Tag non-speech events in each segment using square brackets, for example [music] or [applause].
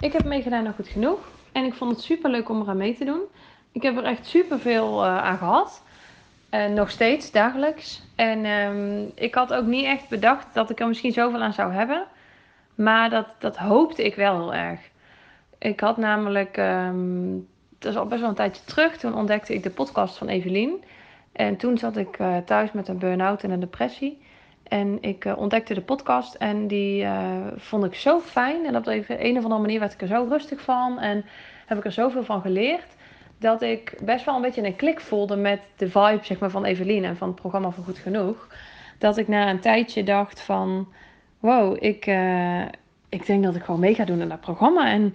Ik heb meegedaan nog goed genoeg. En ik vond het super leuk om eraan mee te doen. Ik heb er echt super veel uh, aan gehad. En nog steeds dagelijks. En um, ik had ook niet echt bedacht dat ik er misschien zoveel aan zou hebben. Maar dat, dat hoopte ik wel heel erg. Ik had namelijk, um, dat is al best wel een tijdje terug, toen ontdekte ik de podcast van Evelien. En toen zat ik uh, thuis met een burn-out en een depressie. En ik uh, ontdekte de podcast en die uh, vond ik zo fijn. En op een of andere manier werd ik er zo rustig van. En heb ik er zoveel van geleerd. Dat ik best wel een beetje een klik voelde met de vibe zeg maar, van Evelien en van het programma voor Goed Genoeg. Dat ik na een tijdje dacht van... Wow, ik, uh, ik denk dat ik gewoon mee ga doen in dat programma. En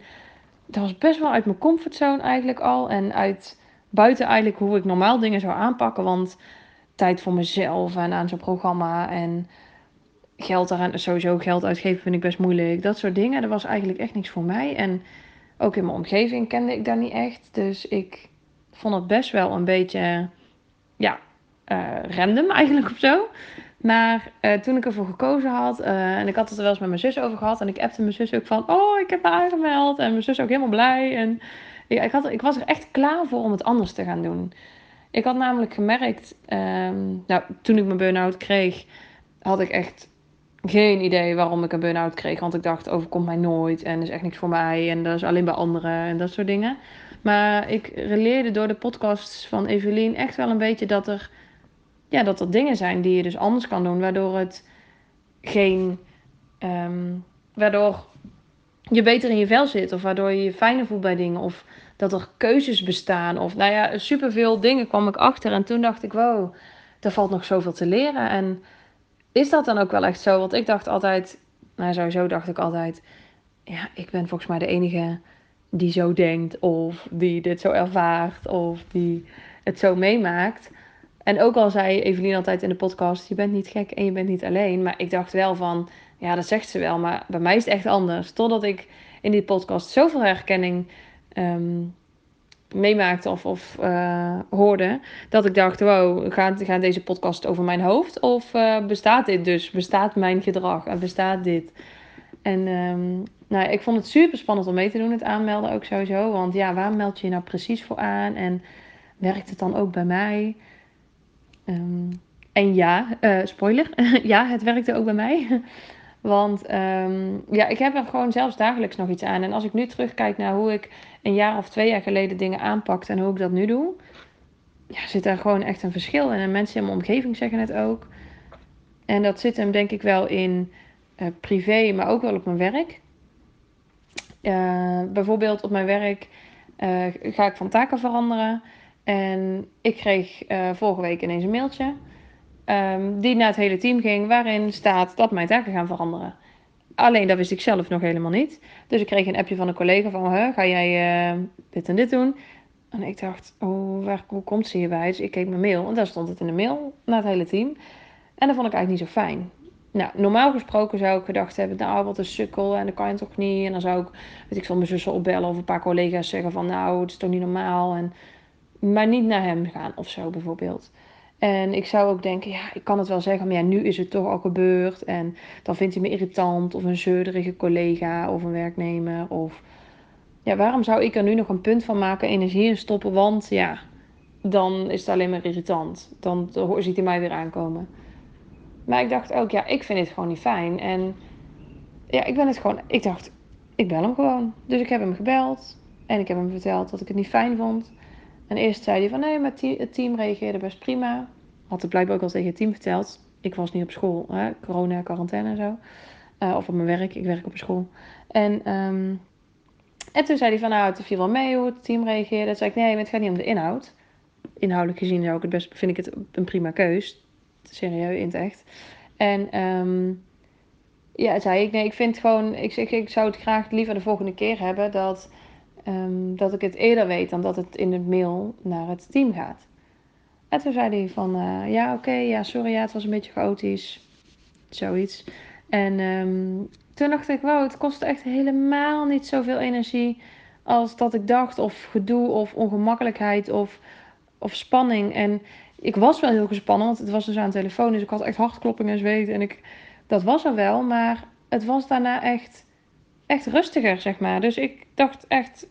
dat was best wel uit mijn comfortzone eigenlijk al. En uit buiten eigenlijk hoe ik normaal dingen zou aanpakken. Want tijd voor mezelf en aan zo'n programma. En geld eraan, sowieso geld uitgeven vind ik best moeilijk. Dat soort dingen, dat was eigenlijk echt niks voor mij. En ook in mijn omgeving kende ik dat niet echt. Dus ik vond het best wel een beetje, ja, uh, random [laughs] eigenlijk of zo. Maar uh, toen ik ervoor gekozen had, uh, en ik had het er wel eens met mijn zus over gehad. En ik appte mijn zus ook van, oh, ik heb me aangemeld. En mijn zus ook helemaal blij. En ik, ik, had, ik was er echt klaar voor om het anders te gaan doen. Ik had namelijk gemerkt, um, nou, toen ik mijn burn-out kreeg, had ik echt geen idee waarom ik een burn-out kreeg. Want ik dacht, overkomt mij nooit en is echt niks voor mij en dat is alleen bij anderen en dat soort dingen. Maar ik releerde door de podcasts van Evelien echt wel een beetje dat er, ja, dat er dingen zijn die je dus anders kan doen, waardoor het geen, um, waardoor je beter in je vel zit of waardoor je je fijner voelt bij dingen of dat er keuzes bestaan. Of nou ja, superveel dingen kwam ik achter. En toen dacht ik, wow, er valt nog zoveel te leren. En is dat dan ook wel echt zo? Want ik dacht altijd, nou sowieso dacht ik altijd, ja, ik ben volgens mij de enige die zo denkt. Of die dit zo ervaart. Of die het zo meemaakt. En ook al zei Evelien altijd in de podcast, je bent niet gek en je bent niet alleen. Maar ik dacht wel van, ja, dat zegt ze wel. Maar bij mij is het echt anders. Totdat ik in die podcast zoveel herkenning um, meemaakte of, of uh, hoorde. Dat ik dacht, wow, gaat, deze podcast over mijn hoofd? Of uh, bestaat dit dus? Bestaat mijn gedrag? En bestaat dit? En um, nou, ik vond het super spannend om mee te doen, het aanmelden ook sowieso. Want ja, waar meld je je nou precies voor aan? En werkt het dan ook bij mij? Um, en ja, uh, spoiler, [laughs] ja, het werkte ook bij mij. Want um, ja, ik heb er gewoon zelfs dagelijks nog iets aan. En als ik nu terugkijk naar hoe ik een jaar of twee jaar geleden dingen aanpakte en hoe ik dat nu doe, ja, zit daar gewoon echt een verschil in. En mensen in mijn omgeving zeggen het ook. En dat zit hem denk ik wel in uh, privé, maar ook wel op mijn werk. Uh, bijvoorbeeld op mijn werk uh, ga ik van taken veranderen. En ik kreeg vorige week ineens een mailtje um, die naar het hele team ging, waarin staat dat mijn taken gaan veranderen. Alleen dat wist ik zelf nog helemaal niet. Dus ik kreeg een appje van een collega van, ga jij uh, dit en dit doen? En ik dacht, oh, waar, hoe komt ze hierbij? Dus ik keek mijn mail en daar stond het in de mail naar het hele team. En dat vond ik eigenlijk niet zo fijn. Nou, normaal gesproken zou ik gedacht hebben, nou, wat een sukkel en dat kan je toch niet. En dan zou ik, weet ik veel, mijn zussen opbellen of een paar collega's zeggen van, nou, het is toch niet normaal. En, maar niet naar hem gaan of zo bijvoorbeeld. En ik zou ook denken, ja, ik kan het wel zeggen, maar ja, nu is het toch al gebeurd. En dan vindt hij me irritant of een zeurderige collega of een werknemer. Of ja, waarom zou ik er nu nog een punt van maken, energie in stoppen? Want ja, dan is het alleen maar irritant. Dan ziet hij mij weer aankomen. Maar ik dacht ook, ja, ik vind het gewoon niet fijn. En ja, ik ben het gewoon, ik dacht, ik bel hem gewoon. Dus ik heb hem gebeld en ik heb hem verteld dat ik het niet fijn vond. En eerst zei hij van nee, maar het team reageerde best prima. Had het blijkbaar ook al tegen het team verteld. Ik was niet op school, hè? corona, quarantaine en zo. Uh, of op mijn werk, ik werk op een school. En, um, en toen zei hij van nou, het viel wel mee hoe het team reageerde. Toen zei ik nee, het gaat niet om de inhoud. Inhoudelijk gezien zou ik het best, vind ik het een prima keus. Serieus, in het echt. En um, ja, zei ik nee, ik vind gewoon, ik, ik, ik zou het graag liever de volgende keer hebben dat Um, dat ik het eerder weet dan dat het in het mail naar het team gaat. En toen zei hij van, uh, ja oké, ja sorry, ja, het was een beetje chaotisch. Zoiets. En um, toen dacht ik, wow, het kost echt helemaal niet zoveel energie als dat ik dacht. Of gedoe, of ongemakkelijkheid, of, of spanning. En ik was wel heel gespannen, want het was dus aan de telefoon. Dus ik had echt hartkloppingen en zweet. En ik, dat was er wel, maar het was daarna echt echt rustiger, zeg maar. Dus ik dacht echt,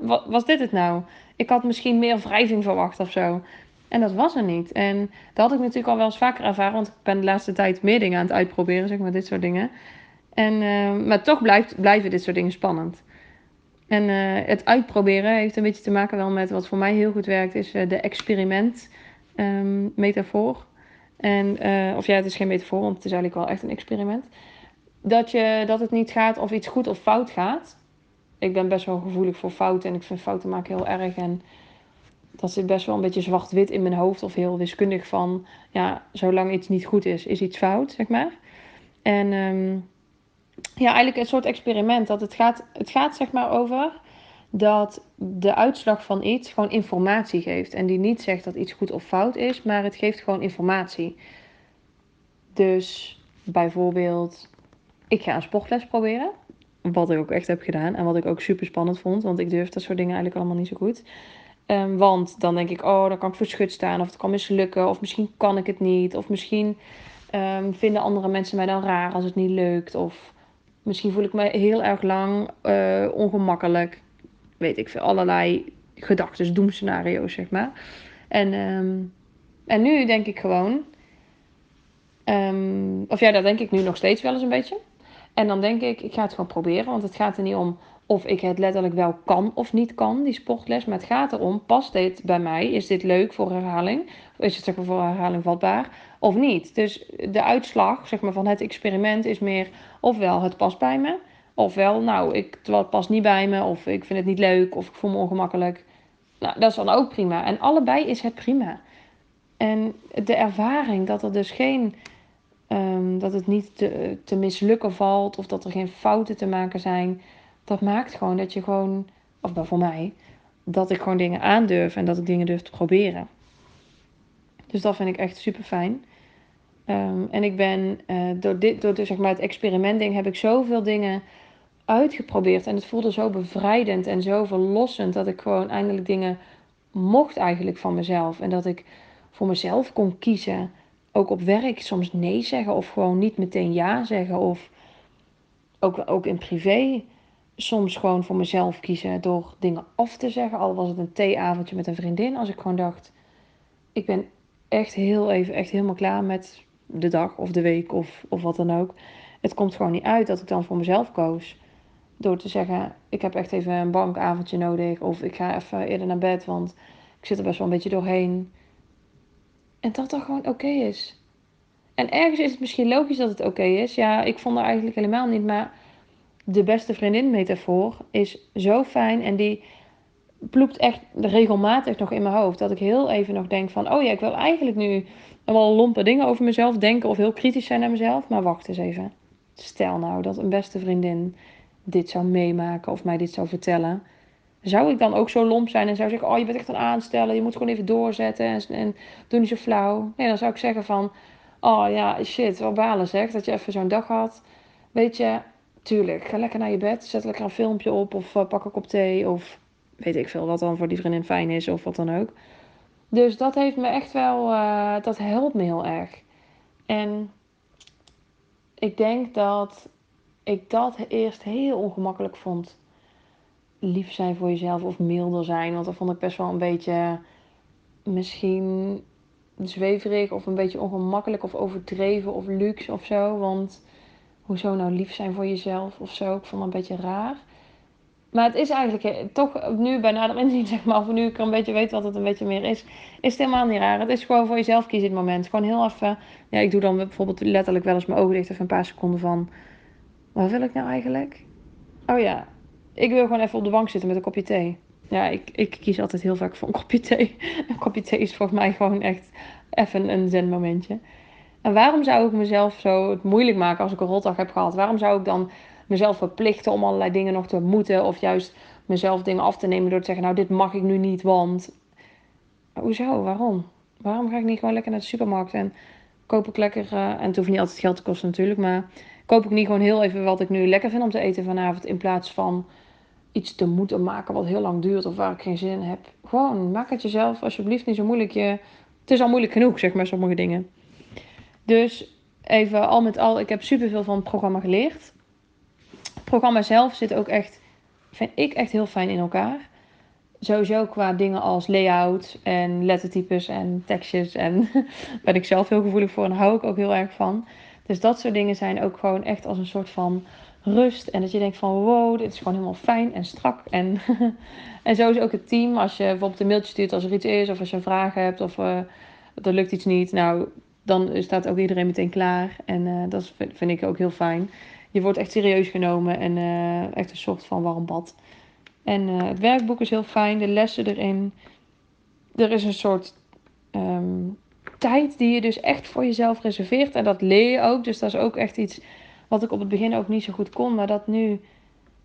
wat was dit het nou? Ik had misschien meer wrijving verwacht of zo. En dat was er niet. En dat had ik natuurlijk al wel eens vaker ervaren, want ik ben de laatste tijd meer dingen aan het uitproberen, zeg maar, dit soort dingen. En, uh, maar toch blijft, blijven dit soort dingen spannend. En uh, het uitproberen heeft een beetje te maken wel met wat voor mij heel goed werkt, is uh, de experiment um, metafoor. En, of ja, het is geen metafoor, want het is eigenlijk wel echt een experiment. Dat, je, dat het niet gaat of iets goed of fout gaat. Ik ben best wel gevoelig voor fouten en ik vind fouten maken heel erg. En dat zit best wel een beetje zwart-wit in mijn hoofd of heel wiskundig van, ja, zolang iets niet goed is, is iets fout, zeg maar. En um, ja, eigenlijk een soort experiment. Dat het gaat, het gaat zeg maar over dat de uitslag van iets gewoon informatie geeft. En die niet zegt dat iets goed of fout is, maar het geeft gewoon informatie. Dus bijvoorbeeld, ik ga een sportles proberen. Wat ik ook echt heb gedaan en wat ik ook super spannend vond, want ik durf dat soort dingen eigenlijk allemaal niet zo goed. Um, want dan denk ik, oh, dan kan ik voor schut staan, of het kan mislukken, of misschien kan ik het niet, of misschien um, vinden andere mensen mij dan raar als het niet lukt, of Misschien voel ik me heel erg lang uh, ongemakkelijk. Weet ik veel, allerlei gedachten, doemscenario's, zeg maar. En, um, en nu denk ik gewoon. Of ja, dat denk ik nu nog steeds wel eens een beetje. En dan denk ik, ik ga het gewoon proberen. Want het gaat er niet om of ik het letterlijk wel kan of niet kan, die sportles. Maar het gaat erom, past dit bij mij? Is dit leuk voor herhaling? Is het zeg maar voor herhaling vatbaar? Of niet? Dus de uitslag zeg maar, van het experiment is meer ofwel het past bij me. Ofwel, nou, ik, het past niet bij me. Of ik vind het niet leuk. Of ik voel me ongemakkelijk. Nou, dat is dan ook prima. En allebei is het prima. En de ervaring dat er dus geen... Um, dat het niet te, mislukken valt. Of dat er geen fouten te maken zijn dat maakt gewoon dat je gewoon, of voor mij, dat ik gewoon dingen aandurf en dat ik dingen durf te proberen. Dus dat vind ik echt super fijn. Um, en ik ben uh, door, dit, door de, zeg maar, het experimentding heb ik zoveel dingen uitgeprobeerd. En het voelde zo bevrijdend en zo verlossend dat ik gewoon eindelijk dingen mocht eigenlijk van mezelf. En dat ik voor mezelf kon kiezen. Ook op werk soms nee zeggen of gewoon niet meteen ja zeggen. Of ook, ook in privé soms gewoon voor mezelf kiezen door dingen af te zeggen. Al was het een theeavondje met een vriendin. Als ik gewoon dacht, ik ben echt heel even, echt helemaal klaar met de dag of de week of, of wat dan ook. Het komt gewoon niet uit dat ik dan voor mezelf koos. Door te zeggen, ik heb echt even een bankavondje nodig. Of ik ga even eerder naar bed, want ik zit er best wel een beetje doorheen. En dat dat gewoon oké is. En ergens is het misschien logisch dat het oké is. Ja, ik vond er eigenlijk helemaal niet, maar de beste vriendin metafoor is zo fijn en die ploept echt regelmatig nog in mijn hoofd. Dat ik heel even nog denk van, oh ja, ik wil eigenlijk nu wel lompe dingen over mezelf denken of heel kritisch zijn naar mezelf. Maar wacht eens even. Stel nou dat een beste vriendin dit zou meemaken of mij dit zou vertellen. Zou ik dan ook zo lomp zijn en zou zeggen, oh je bent echt een aansteller, je moet gewoon even doorzetten en, en doe niet zo flauw. Nee, dan zou ik zeggen van, oh ja, shit, wel balen zeg, dat je even zo'n dag had. Weet je, tuurlijk, ga lekker naar je bed. Zet lekker een filmpje op of uh, pak een kop thee. Of weet ik veel wat dan voor die vriendin fijn is of wat dan ook. Dus dat heeft me echt wel, uh, dat helpt me heel erg. En ik denk dat ik dat eerst heel ongemakkelijk vond. Lief zijn voor jezelf of milder zijn. Want dat vond ik best wel een beetje misschien zweverig of een beetje ongemakkelijk of overdreven of luxe of zo. Want hoezo nou lief zijn voor jezelf of zo. Ik vond het een beetje raar. Maar het is eigenlijk eh, toch nu bij nader inzien, zeg maar, of nu ik een beetje weet wat het een beetje meer is, is het helemaal niet raar. Het is gewoon voor jezelf kiezen in het moment. Gewoon heel even, ja, ik doe dan bijvoorbeeld letterlijk wel eens mijn ogen dicht even een paar seconden van, wat wil ik nou eigenlijk? Oh ja, ik wil gewoon even op de bank zitten met een kopje thee. Ja, ik, ik kies altijd heel vaak voor een kopje thee. [laughs] Een kopje thee is volgens mij gewoon echt even een zen momentje. En waarom zou ik mezelf zo het moeilijk maken als ik een rotdag heb gehad? Waarom zou ik dan mezelf verplichten om allerlei dingen nog te moeten? Of juist mezelf dingen af te nemen door te zeggen, nou dit mag ik nu niet, want... Hoezo? Waarom? Waarom ga ik niet gewoon lekker naar de supermarkt en koop ik lekker... Uh, en het hoeft niet altijd geld te kosten natuurlijk, maar koop ik niet gewoon heel even wat ik nu lekker vind om te eten vanavond in plaats van iets te moeten maken wat heel lang duurt of waar ik geen zin in heb. Gewoon, maak het jezelf alsjeblieft niet zo moeilijk. Je, het is al moeilijk genoeg, zeg maar, sommige dingen. Dus even al met al, ik heb superveel van het programma geleerd. programma zelf zit ook echt, vind ik echt heel fijn in elkaar. Sowieso qua dingen als layout en lettertypes en tekstjes. En [laughs] ben ik zelf heel gevoelig voor en hou ik ook heel erg van. Dus dat soort dingen zijn ook gewoon echt als een soort van rust. En dat je denkt van wow, dit is gewoon helemaal fijn en strak. En, [laughs] en zo is ook het team. Als je bijvoorbeeld een mailtje stuurt als er iets is. Of als je een vraag hebt of uh, er lukt iets niet. Nou, dan staat ook iedereen meteen klaar. En uh, dat vind ik ook heel fijn. Je wordt echt serieus genomen en uh, echt een soort van warm bad. En het werkboek is heel fijn. De lessen erin. Er is een soort um, tijd die je dus echt voor jezelf reserveert. En dat leer je ook. Dus dat is ook echt iets wat ik op het begin ook niet zo goed kon. Maar dat nu,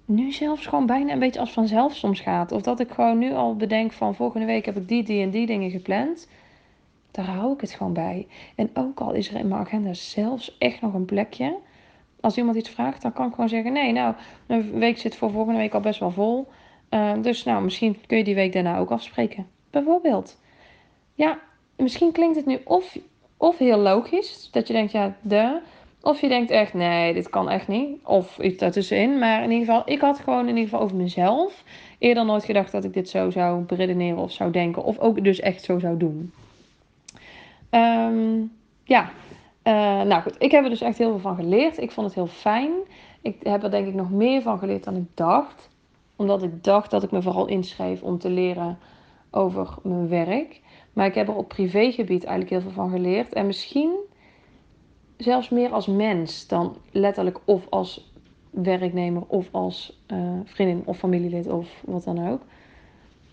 nu zelfs gewoon bijna een beetje als vanzelf soms gaat. Of dat ik gewoon nu al bedenk van volgende week heb ik die, die en die dingen gepland. Daar hou ik het gewoon bij. En ook al is er in mijn agenda zelfs echt nog een plekje. Als iemand iets vraagt, dan kan ik gewoon zeggen: Nee, nou, mijn week zit voor volgende week al best wel vol. Uh, dus nou, misschien kun je die week daarna ook afspreken. Bijvoorbeeld. Ja, misschien klinkt het nu of, of heel logisch. Dat je denkt, ja, de. Of je denkt echt, nee, dit kan echt niet. Of iets daartussenin. Maar in ieder geval, ik had gewoon in ieder geval over mezelf eerder nooit gedacht dat ik dit zo zou beredeneren of zou denken. Of ook dus echt zo zou doen. Um, ja, uh, nou goed. Ik heb er dus echt heel veel van geleerd. Ik vond het heel fijn. Ik heb er denk ik nog meer van geleerd dan ik dacht. Omdat ik dacht dat ik me vooral inschreef om te leren over mijn werk. Maar ik heb er op privégebied eigenlijk heel veel van geleerd. En misschien zelfs meer als mens dan letterlijk of als werknemer of als uh, vriendin of familielid of wat dan ook.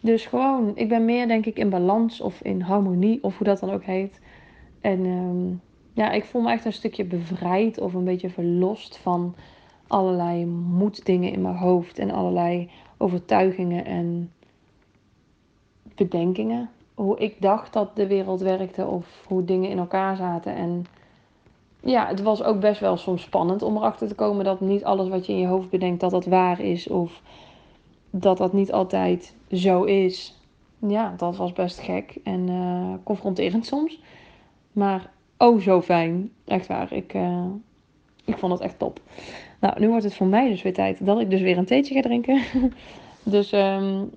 Dus gewoon, ik ben meer denk ik in balans of in harmonie of hoe dat dan ook heet. En um, ja, ik voel me echt een stukje bevrijd of een beetje verlost van allerlei moeddingen in mijn hoofd en allerlei overtuigingen en bedenkingen. Hoe ik dacht dat de wereld werkte of hoe dingen in elkaar zaten. En ja, het was ook best wel soms spannend om erachter te komen dat niet alles wat je in je hoofd bedenkt, dat dat waar is. Of dat dat niet altijd zo is. Ja, dat was best gek en uh, confronterend soms. Maar oh, zo fijn. Echt waar. Ik, uh, ik vond het echt top. Nou, nu wordt het voor mij dus weer tijd dat ik dus weer een theetje ga drinken. [laughs] dus um,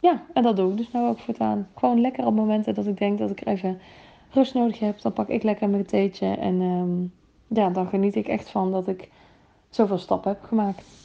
ja, en dat doe ik dus nou ook voortaan. Gewoon lekker op momenten dat ik denk dat ik er even rust nodig heb, dan pak ik lekker mijn theetje. En um, ja, dan geniet ik echt van dat ik zoveel stappen heb gemaakt.